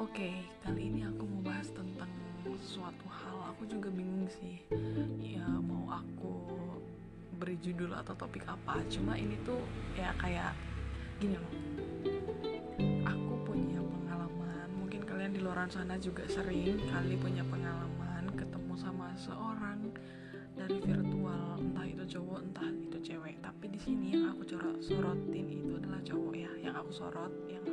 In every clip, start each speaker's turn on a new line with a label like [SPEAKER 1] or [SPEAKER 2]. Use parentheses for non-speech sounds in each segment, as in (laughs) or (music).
[SPEAKER 1] oke okay, kali ini aku mau bahas tentang suatu hal. Aku juga bingung sih. Ya mau aku beri judul atau topik apa. Cuma ini tuh ya kayak gini loh. Aku punya pengalaman. Mungkin kalian di luar sana juga sering kali punya pengalaman ketemu sama seorang dari virtual. Entah itu cowok entah itu cewek. Tapi di sini yang aku sorotin itu adalah cowok ya yang aku sorot yang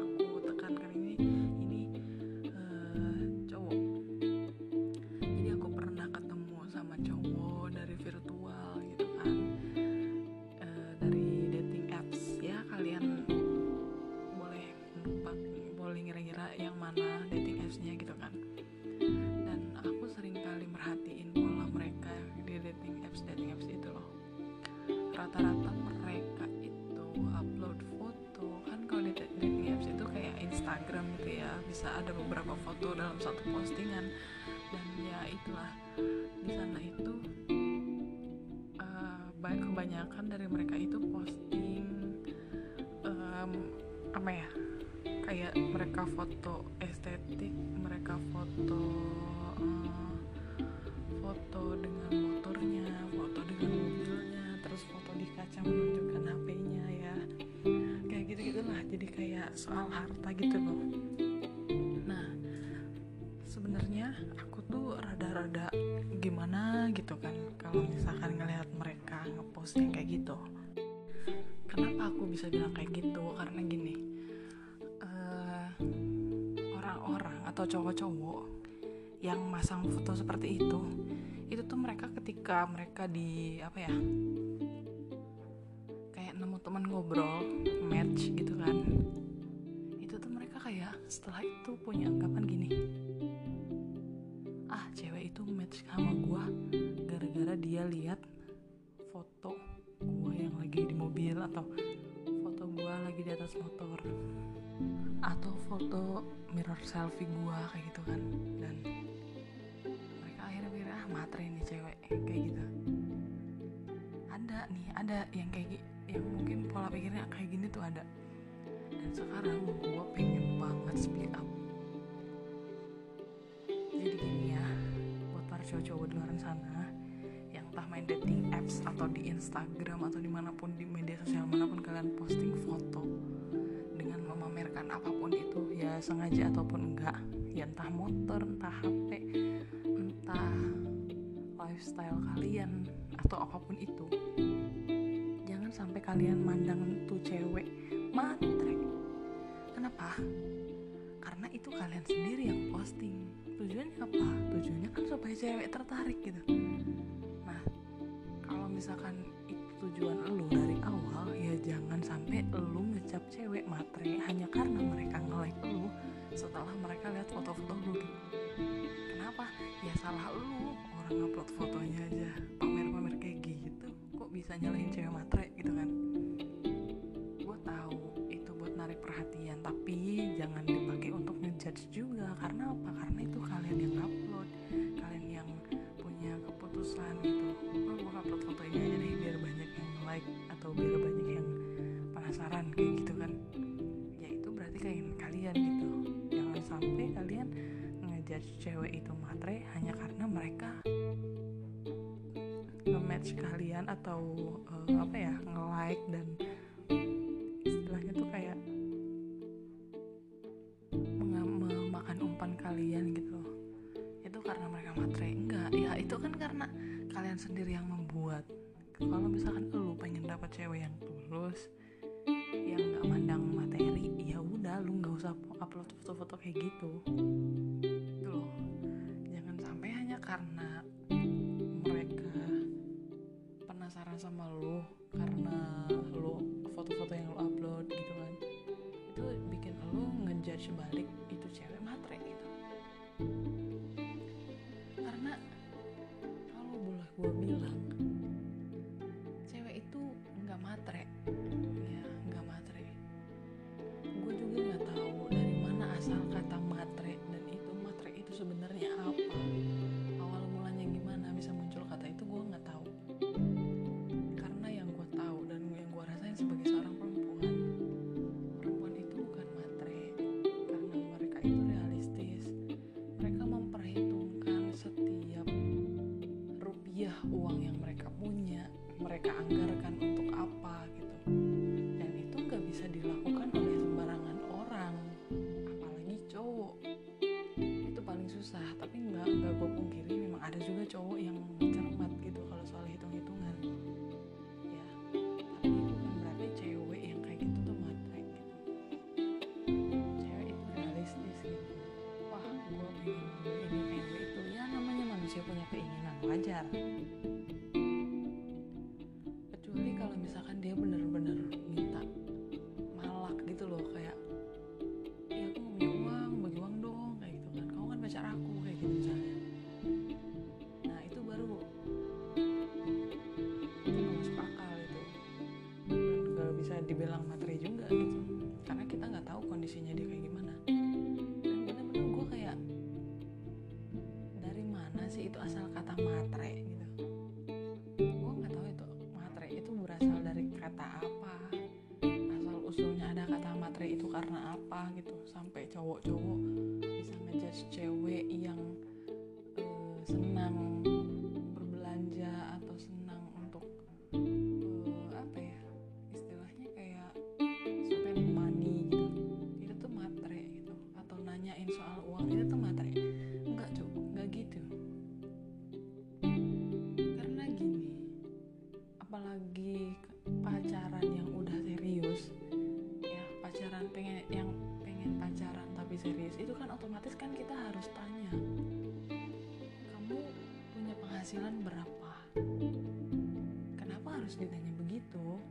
[SPEAKER 1] ada beberapa foto dalam satu postingan. Dan ya itulah di sana itu uh, kebanyakan dari mereka itu posting um, apa ya kayak mereka foto estetik mereka foto uh, foto dengan motornya foto dengan mobilnya terus foto di kaca menunjukkan HP-nya ya. Kayak gitu gitulah jadi kayak soal harta gitu loh yang kayak gitu. Kenapa aku bisa bilang kayak gitu? Karena gini orang-orang atau cowok-cowok yang masang foto seperti itu itu tuh mereka ketika mereka di apa ya kayak nemu teman ngobrol match gitu kan itu tuh mereka kayak setelah itu punya anggapan gini ah cewek itu match sama gua gara-gara dia lihat mobil atau foto gua lagi di atas motor. Atau foto mirror selfie gua kayak gitu kan. Dan mereka akhirnya pikir ah matre nih cewek kayak gitu. Ada nih ada yang kayak yang mungkin pola pikirnya kayak gini tuh ada. Dan sekarang gua pengen banget speak up. Jadi gini ya buat para cowok-cowok di luar sana entah main dating apps atau di Instagram atau di mana pun di media sosial mana pun kalian posting foto dengan memamerkan apa pun itu ya sengaja ataupun enggak ya entah motor entah HP entah lifestyle kalian atau apa pun itu. Jangan sampai kalian mandang tuh cewek matre kenapa? Karena itu kalian sendiri yang posting. Tujuannya apa? Tujuannya kan supaya cewek tertarik gitu misalkan itu tujuan lu dari awal ya jangan sampai lu ngecap cewek matre hanya karena mereka nge-like lu setelah mereka lihat foto-foto lu gitu. Kenapa? Ya salah lu orang upload fotonya aja pamer-pamer kayak gitu. Kok bisa nyalahin cewek matre gitu kan? Gue tahu itu buat narik perhatian tapi jangan dipakai untuk ngejudge juga atau uh, apa ya nge-like dan istilahnya tuh kayak memakan umpan kalian gitu itu karena mereka matre enggak. Ya itu kan karena kalian sendiri yang membuat. Kalau misalkan lu pengen dapat cewek yang tulus yang nggak mandang materi ya udah lu nggak usah upload foto-foto kayak gitu. Gitu loh. Jangan sampai hanya karena penasaran sama lu karena lu foto-foto yang lu upload gitu kan. Itu bikin lu ngejudge balik cuidar. karena apa gitu sampai cowok-cowok bisa ngejudge cewek yang uh, senang penghasilan berapa? Kenapa harus ditanya begitu?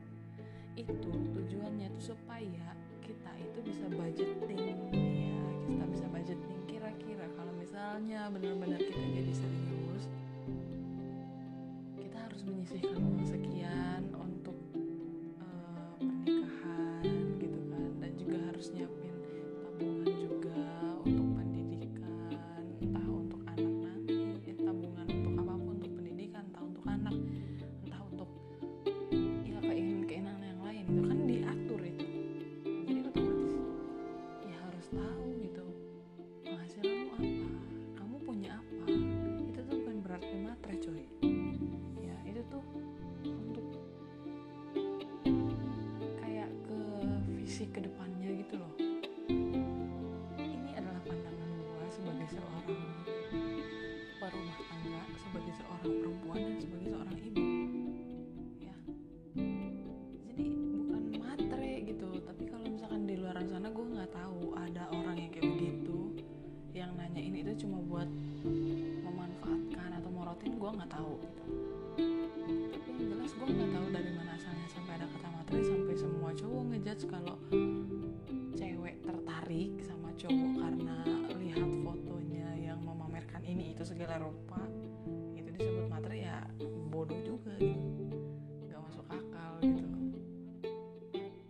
[SPEAKER 1] Itu tujuannya tuh supaya kita itu bisa budgeting ya. Kita bisa budgeting kira-kira. Kalau misalnya benar-benar kita jadi serius kita harus menyisihkan uang sekian cowok ngejudge kalau cewek tertarik sama cowok karena lihat fotonya yang memamerkan ini itu segala rupa. Itu disebut materi ya bodoh juga gitu. Gak masuk akal gitu.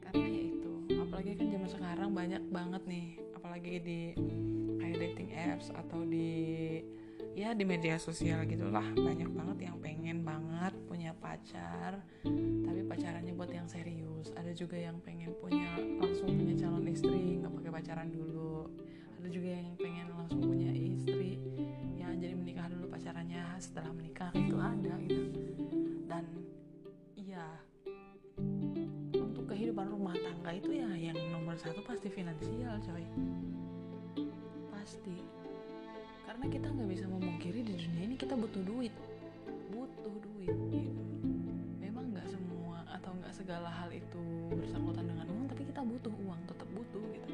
[SPEAKER 1] Karena ya itu apalagi kan zaman sekarang banyak banget nih apalagi di kayak dating apps atau di ya di media sosial gitulah. Banyak banget yang pengen banget punya pacar tapi pacarannya buat yang serius. Ada juga yang pengen punya langsung punya calon istri nggak pakai pacaran dulu. Ada juga yang pengen langsung punya istri ya jadi menikah dulu pacarannya. Setelah menikah itu ada gitu. Dan iya untuk kehidupan rumah tangga itu ya yang nomor satu pasti finansial coy. Pasti karena kita nggak bisa memungkiri di dunia ini kita butuh duit. Butuh duit gitu memang nggak semua atau nggak segala hal itu bersangkutan dengan uang tapi kita butuh uang tetap butuh gitu.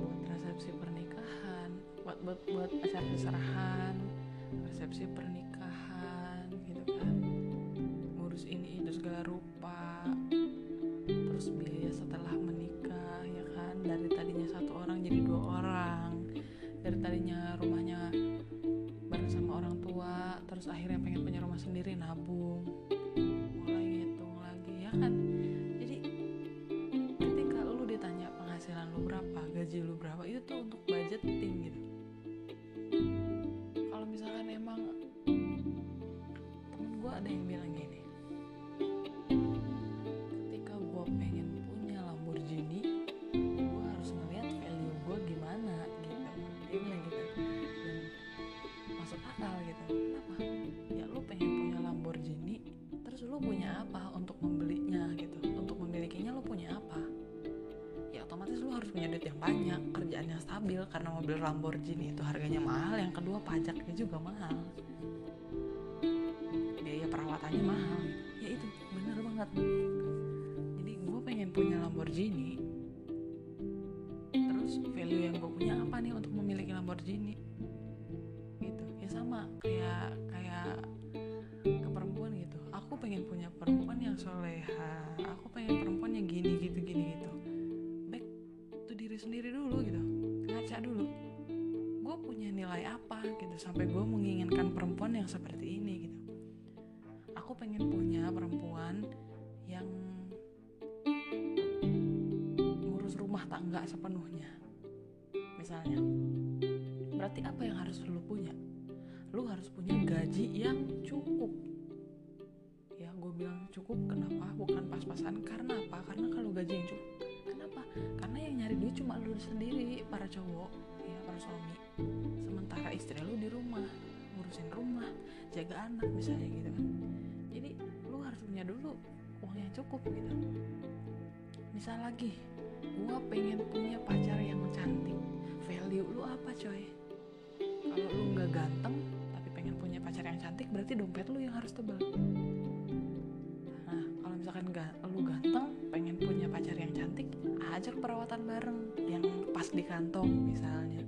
[SPEAKER 1] Buat resepsi pernikahan buat buat buat acara serahan resepsi pernikahan akhirnya pengen punya rumah sendiri nabung. Otomatis lu harus punya duit yang banyak kerjaannya stabil karena mobil Lamborghini itu harganya mahal yang kedua pajaknya juga mahal. Biaya perawatannya mahal. Ya itu bener banget. Jadi gue pengen punya Lamborghini. Terus value yang gue punya apa nih untuk memiliki Lamborghini sampai gue menginginkan perempuan yang seperti ini gitu. Aku pengen punya perempuan yang ngurus rumah tangga sepenuhnya misalnya. Berarti apa yang harus lu punya? Lu harus punya gaji yang cukup. Ya gue bilang cukup kenapa? Bukan pas-pasan. Karena apa? Karena kalau gaji yang cukup kenapa? Karena yang nyari duit cuma lu sendiri para cowok ya para suami sementara istri lu di rumah ngurusin rumah jaga anak misalnya gitu kan. Jadi lu harus punya dulu uang yang cukup gitu. Misal lagi gua pengen punya pacar yang cantik. Value lu apa coy? Kalau lu nggak ganteng tapi pengen punya pacar yang cantik berarti dompet lu yang harus tebal. Nah kalau misalkan gak lu ganteng pengen punya pacar yang cantik ajak perawatan bareng yang pas di kantong misalnya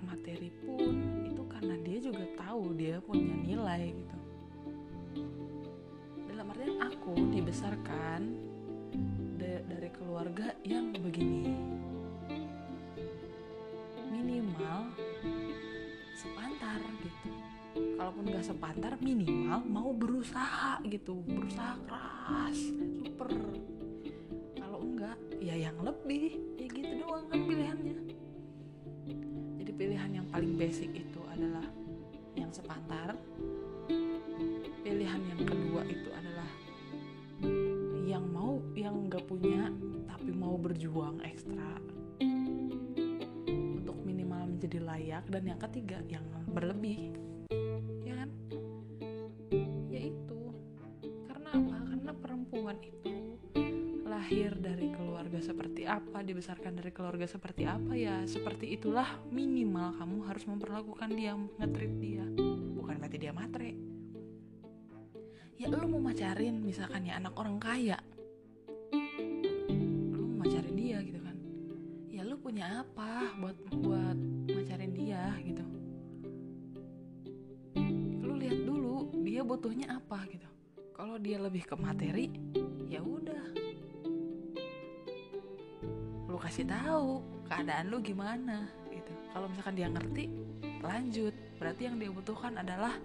[SPEAKER 1] materi pun itu karena dia juga tahu dia punya nilai gitu. Dalam artian aku dibesarkan da- dari keluarga yang begini. Minimal sepantar gitu. Kalaupun gak sepantar minimal mau berusaha gitu. Berusaha keras super. Kalau enggak ya yang lebih paling basic itu adalah yang sepantar. Pilihan yang kedua itu adalah yang mau yang nggak punya tapi mau berjuang ekstra untuk minimal menjadi layak. Dan yang ketiga yang berlebih lahir dari keluarga seperti apa dibesarkan dari keluarga seperti apa ya seperti itulah minimal kamu harus memperlakukan dia ngetrit dia. Bukan berarti dia matre. Ya lu mau macarin misalkan ya anak orang kaya. Lu mau macarin dia gitu kan. Ya lu punya apa buat buat macarin dia gitu. Lu lihat dulu dia butuhnya apa gitu. Kalau dia lebih ke materi tahu keadaan lu gimana gitu. Kalau misalkan dia ngerti lanjut. Berarti yang dia butuhkan adalah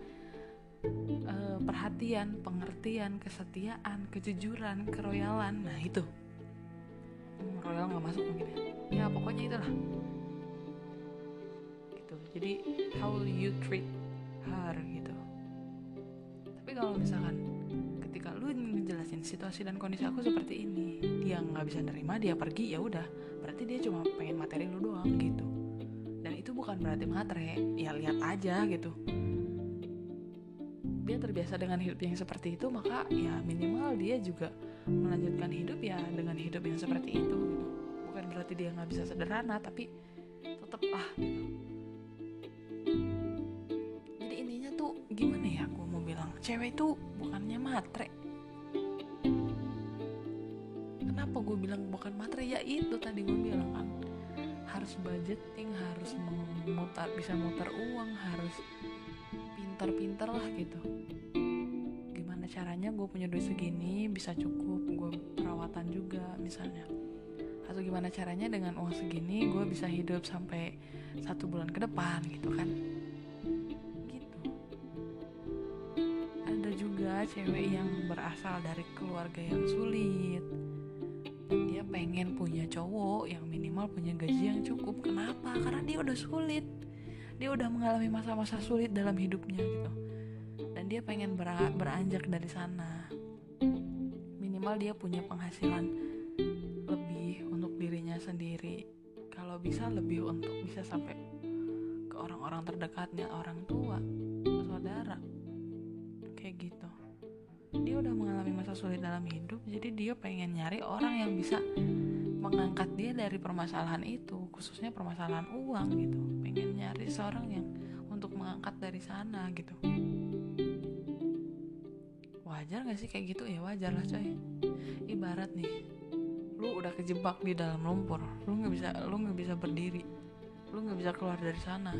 [SPEAKER 1] eh, perhatian pengertian kesetiaan kejujuran keroyalan. Nah itu. Hmm, royal nggak masuk mungkin ya. Ya pokoknya itulah. Gitu. Jadi how you treat her gitu. Tapi kalau misalkan ketika lu ngejelasin situasi dan kondisi aku seperti ini. Dia nggak bisa nerima dia pergi ya udah. Berarti dia cuma pengen materi lu doang gitu. Dan itu bukan berarti matre ya lihat aja gitu. Dia terbiasa dengan hidup yang seperti itu maka ya minimal dia juga melanjutkan hidup ya dengan hidup yang seperti itu gitu. bukan berarti dia nggak bisa sederhana tapi tetap ah gitu cewek itu bukannya matre. Kenapa gue bilang bukan matre? Ya itu tadi gue bilang kan. Harus budgeting harus memutar bisa mutar uang harus pintar-pintar lah gitu. Gimana caranya gue punya duit segini bisa cukup gue perawatan juga misalnya? Atau gimana caranya dengan uang segini gue bisa hidup sampai satu bulan ke depan gitu kan cewek yang berasal dari keluarga yang sulit. Dia pengen punya cowok yang minimal punya gaji yang cukup. Kenapa? Karena dia udah sulit. Dia udah mengalami masa-masa sulit dalam hidupnya gitu. Dan dia pengen beranjak dari sana. Minimal dia punya penghasilan lebih untuk dirinya sendiri. Kalau bisa lebih untuk bisa sampai ke orang-orang terdekatnya orang tua saudara. Kayak gitu dia udah mengalami masa sulit dalam hidup jadi dia pengen nyari orang yang bisa mengangkat dia dari permasalahan itu khususnya permasalahan uang gitu. Pengen nyari seorang yang untuk mengangkat dari sana gitu. Wajar gak sih kayak gitu? Ya wajar lah coy. Ibarat nih lu udah kejebak di dalam lumpur lu nggak bisa lu nggak bisa berdiri lu nggak bisa keluar dari sana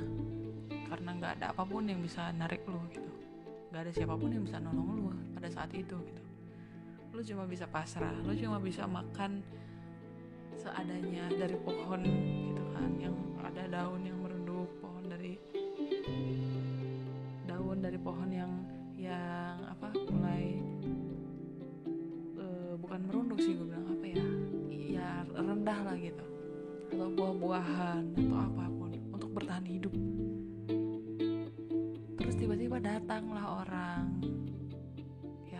[SPEAKER 1] karena nggak ada apa pun yang bisa narik lu gitu. Nggak ada siapa pun yang bisa nolong lu pada saat itu gitu. Lu cuma bisa pasrah lu cuma bisa makan seadanya dari pohon gitu kan yang ada daun yang merenduk pohon dari daun dari pohon yang yang apa mulai uh, bukan merunduk sih gue bilang apa ya ya rendah lah gitu. Atau buah-buahan atau apa pun untuk bertahan hidup. Terus tiba-tiba datanglah orang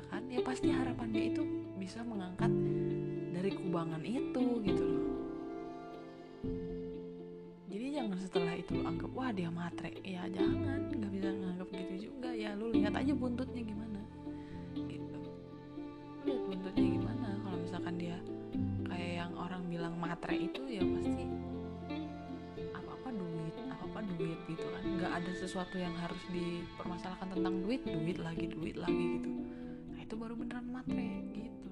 [SPEAKER 1] kan? Ya pasti harapan dia itu bisa mengangkat dari kubangan itu gitu loh. Jadi jangan setelah itu lo anggap wah dia matre. Ya jangan. Nggak bisa nganggap gitu juga. Ya lu lihat aja buntutnya gimana. Gitu. Lu lihat buntutnya gimana. Kalau misalkan dia kayak yang orang bilang matre itu ya pasti apa apa duit apa apa duit gitu kan. Nggak ada sesuatu yang harus dipermasalahkan tentang duit duit lagi duit lagi gitu itu baru beneran matre gitu.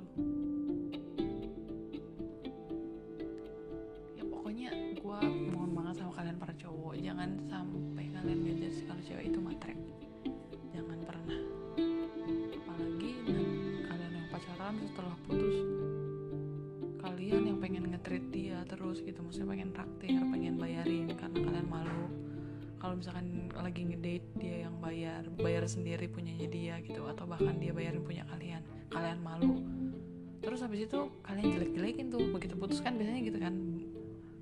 [SPEAKER 1] Ya pokoknya gue mohon banget sama kalian para cowok jangan sampai kalian ngejudge kalau cewek itu matre. Jangan pernah. Apalagi kalian yang pacaran setelah putus kalian yang pengen ngetreat dia terus gitu maksudnya pengen traktir pengen bayarin karena kalian malu kalau misalkan lagi ngedate dia yang bayar bayar sendiri punyanya dia gitu atau bahkan dia bayarin punya kalian kalian malu. Terus habis itu kalian jelek-jelekin tuh begitu putus kan biasanya gitu kan.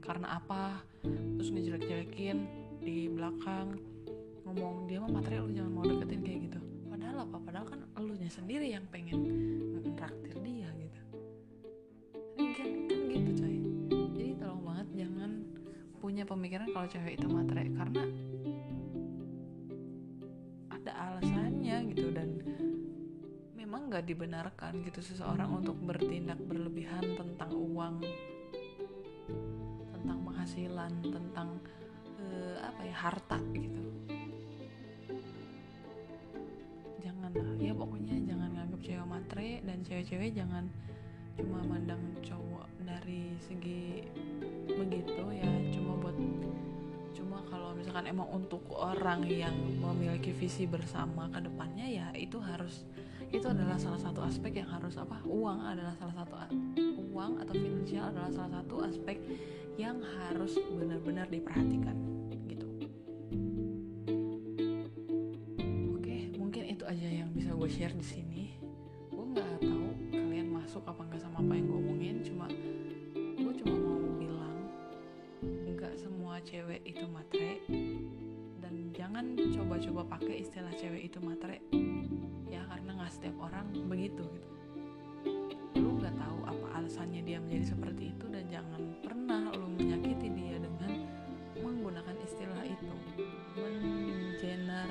[SPEAKER 1] Karena apa? Terus ngejelek-jelekin di belakang ngomong dia mah materi lu jangan mau deketin kayak gitu. Padahal apa? Padahal kan elunya sendiri yang pengen traktir dia gitu. Kan, kan, gitu coy. Jadi tolong banget jangan punya pemikiran kalau cewek itu materi karena dibenarkan gitu seseorang untuk bertindak berlebihan tentang uang tentang penghasilan tentang uh, apa ya harta gitu. Jangan ya pokoknya jangan nganggap cewek matre dan cewek-cewek jangan cuma mandang cowok dari segi begitu ya cuma buat cuma kalau misalkan emang untuk orang yang memiliki visi bersama ke depannya ya itu harus itu adalah salah satu aspek yang harus apa? Uang adalah salah satu uang atau finansial adalah salah satu aspek yang harus benar-benar diperhatikan gitu. Oke mungkin itu aja yang bisa gue share di sini. Gue nggak tahu kalian masuk apa nggak sama apa yang gue omongin cuma gue cuma mau bilang nggak semua cewek itu matre dan jangan coba-coba pakai istilah cewek itu matre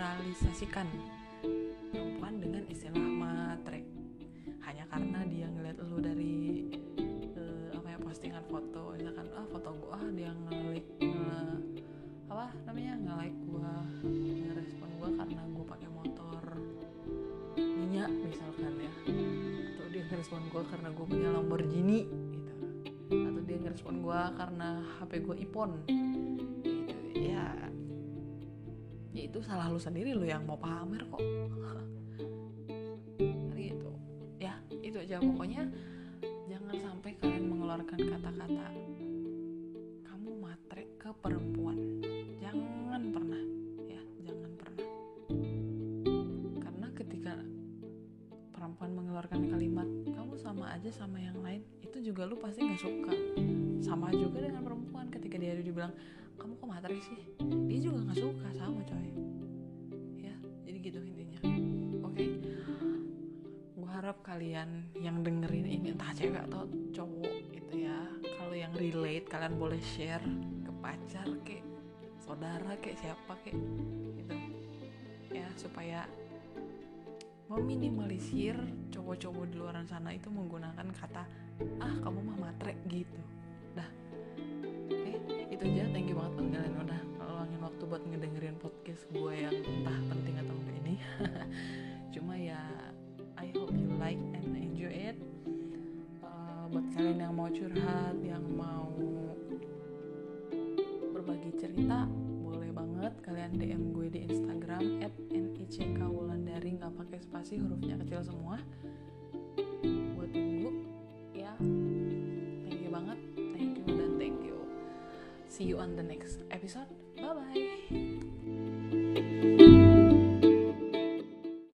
[SPEAKER 1] mengeneralisasikan perempuan dengan istilah matre. Hanya karena dia ngeliat lu dari uh, apa ya postingan foto. Misalkan ah foto gua ah dia ngelik nge, apa namanya nge-like gua ngerespon gua karena gua pakai motor minyak misalkan ya. Atau dia ngerespon gua karena gua punya Lamborghini gitu. Atau dia ngerespon gua karena HP gua iPhone gitu. Ya ya itu salah lu sendiri lu yang mau pamer kok. (laughs) Gitu. Ya itu aja. Pokoknya jangan sampai kalian mengeluarkan kata-kata kamu matre ke perempuan. Jangan pernah. Ya jangan pernah. Karena ketika perempuan mengeluarkan kalimat kamu sama aja sama yang lain itu juga lu pasti nggak suka. Sama juga dengan perempuan ketika dia dibilang kamu kok matre sih boleh share ke pacar ke saudara ke siapa ke gitu. Ya supaya meminimalisir cowok-cowok di luar sana itu menggunakan kata ah kamu mah matre gitu. Dah. Oke itu aja. Thank you banget buat kalian udah ngeluangin waktu buat ngedengerin podcast gue yang entah penting atau enggak ini. (laughs) Cuma ya I hope you like and enjoy it. Uh, buat kalian yang mau curhat yang mau berbagi cerita boleh banget kalian DM gue di Instagram at Wulandari. Nggak pakai spasi hurufnya kecil semua. Gue tunggu ya. Thank you banget. Thank you dan thank you. See you on the next episode